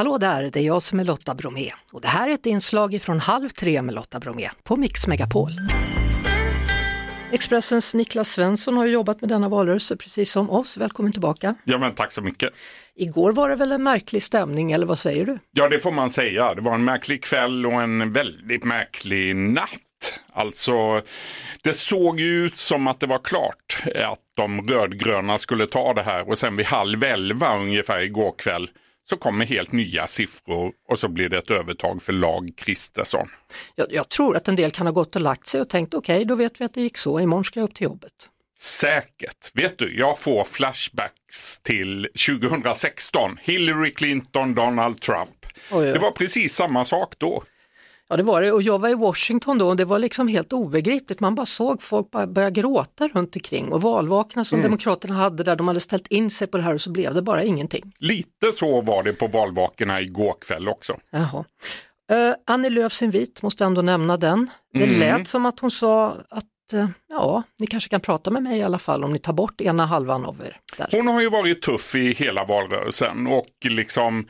Hallå där, det är jag som är Lotta Bromé och det här är ett inslag från Halv tre med Lotta Bromé på Mix Megapol. Expressens Niklas Svensson har jobbat med denna valrörelse precis som oss. Välkommen tillbaka. Ja men tack så mycket. Igår var det väl en märklig stämning eller vad säger du? Ja det får man säga. Det var en märklig kväll och en väldigt märklig natt. Alltså, det såg ju ut som att det var klart att de rödgröna skulle ta det här och sen vid halv elva ungefär igår kväll så kommer helt nya siffror och så blir det ett övertag för lag Kristersson. Jag, jag tror att en del kan ha gått och lagt sig och tänkt okej, okay, då vet vi att det gick så, imorgon ska jag upp till jobbet. Säkert. Vet du, jag får flashbacks till 2016. Hillary Clinton, Donald Trump. Oj, ja. Det var precis samma sak då. Ja det var det och jag var i Washington då och det var liksom helt obegripligt. Man bara såg folk bara börja gråta runt omkring och valvakna som mm. Demokraterna hade där, de hade ställt in sig på det här och så blev det bara ingenting. Lite så var det på valvakorna igår kväll också. Jaha. Uh, Annie Lööfs invit, måste ändå nämna den. Det mm. lät som att hon sa att uh, ja, ni kanske kan prata med mig i alla fall om ni tar bort ena halvan av er. Där. Hon har ju varit tuff i hela valrörelsen och liksom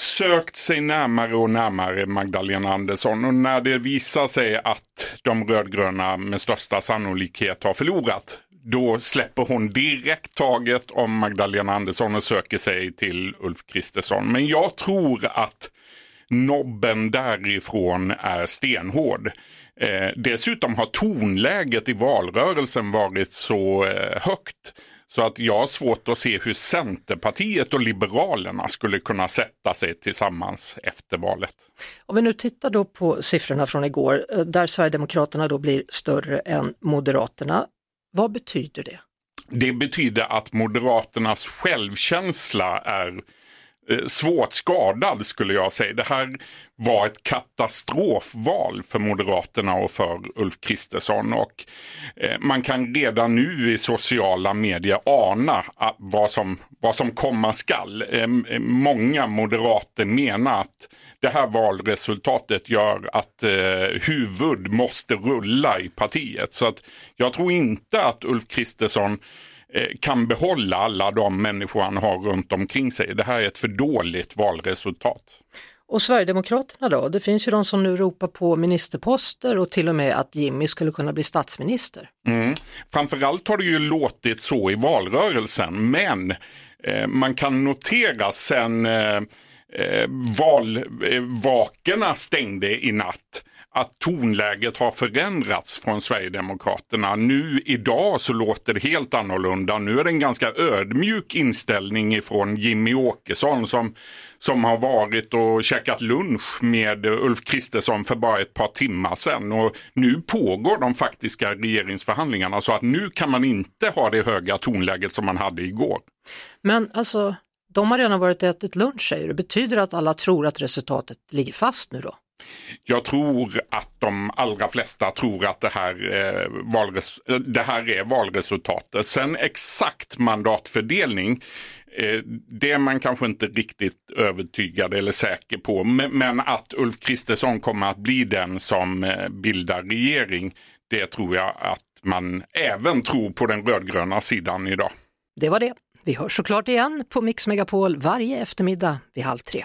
sökt sig närmare och närmare Magdalena Andersson och när det visar sig att de rödgröna med största sannolikhet har förlorat då släpper hon direkt taget om Magdalena Andersson och söker sig till Ulf Kristersson. Men jag tror att nobben därifrån är stenhård. Eh, dessutom har tonläget i valrörelsen varit så eh, högt så att jag har svårt att se hur Centerpartiet och Liberalerna skulle kunna sätta sig tillsammans efter valet. Om vi nu tittar då på siffrorna från igår eh, där Sverigedemokraterna då blir större än Moderaterna. Vad betyder det? Det betyder att Moderaternas självkänsla är Eh, svårt skadad skulle jag säga. Det här var ett katastrofval för Moderaterna och för Ulf Kristersson. Och eh, man kan redan nu i sociala medier ana vad som, vad som komma skall. Ehm, eh, många moderater menar att det här valresultatet gör att huvud måste rulla i partiet. Så att jag tror inte att Ulf Kristersson kan behålla alla de människor han har runt omkring sig. Det här är ett för dåligt valresultat. Och Sverigedemokraterna då? Det finns ju de som nu ropar på ministerposter och till och med att Jimmy skulle kunna bli statsminister. Mm. Framförallt har det ju låtit så i valrörelsen men eh, man kan notera sen eh, eh valvakerna stängde i natt att tonläget har förändrats från Sverigedemokraterna. Nu idag så låter det helt annorlunda. Nu är det en ganska ödmjuk inställning ifrån Jimmy Åkesson som, som har varit och käkat lunch med Ulf Kristersson för bara ett par timmar sedan. Och nu pågår de faktiska regeringsförhandlingarna så att nu kan man inte ha det höga tonläget som man hade igår. Men alltså, de har redan varit och ätit lunch säger du. Betyder det att alla tror att resultatet ligger fast nu då? Jag tror att de allra flesta tror att det här, eh, valres eh, det här är valresultatet. Sen exakt mandatfördelning, eh, det är man kanske inte riktigt övertygad eller säker på. Men, men att Ulf Kristersson kommer att bli den som eh, bildar regering, det tror jag att man även tror på den rödgröna sidan idag. Det var det. Vi hörs såklart igen på Mix Megapol varje eftermiddag vid halv tre.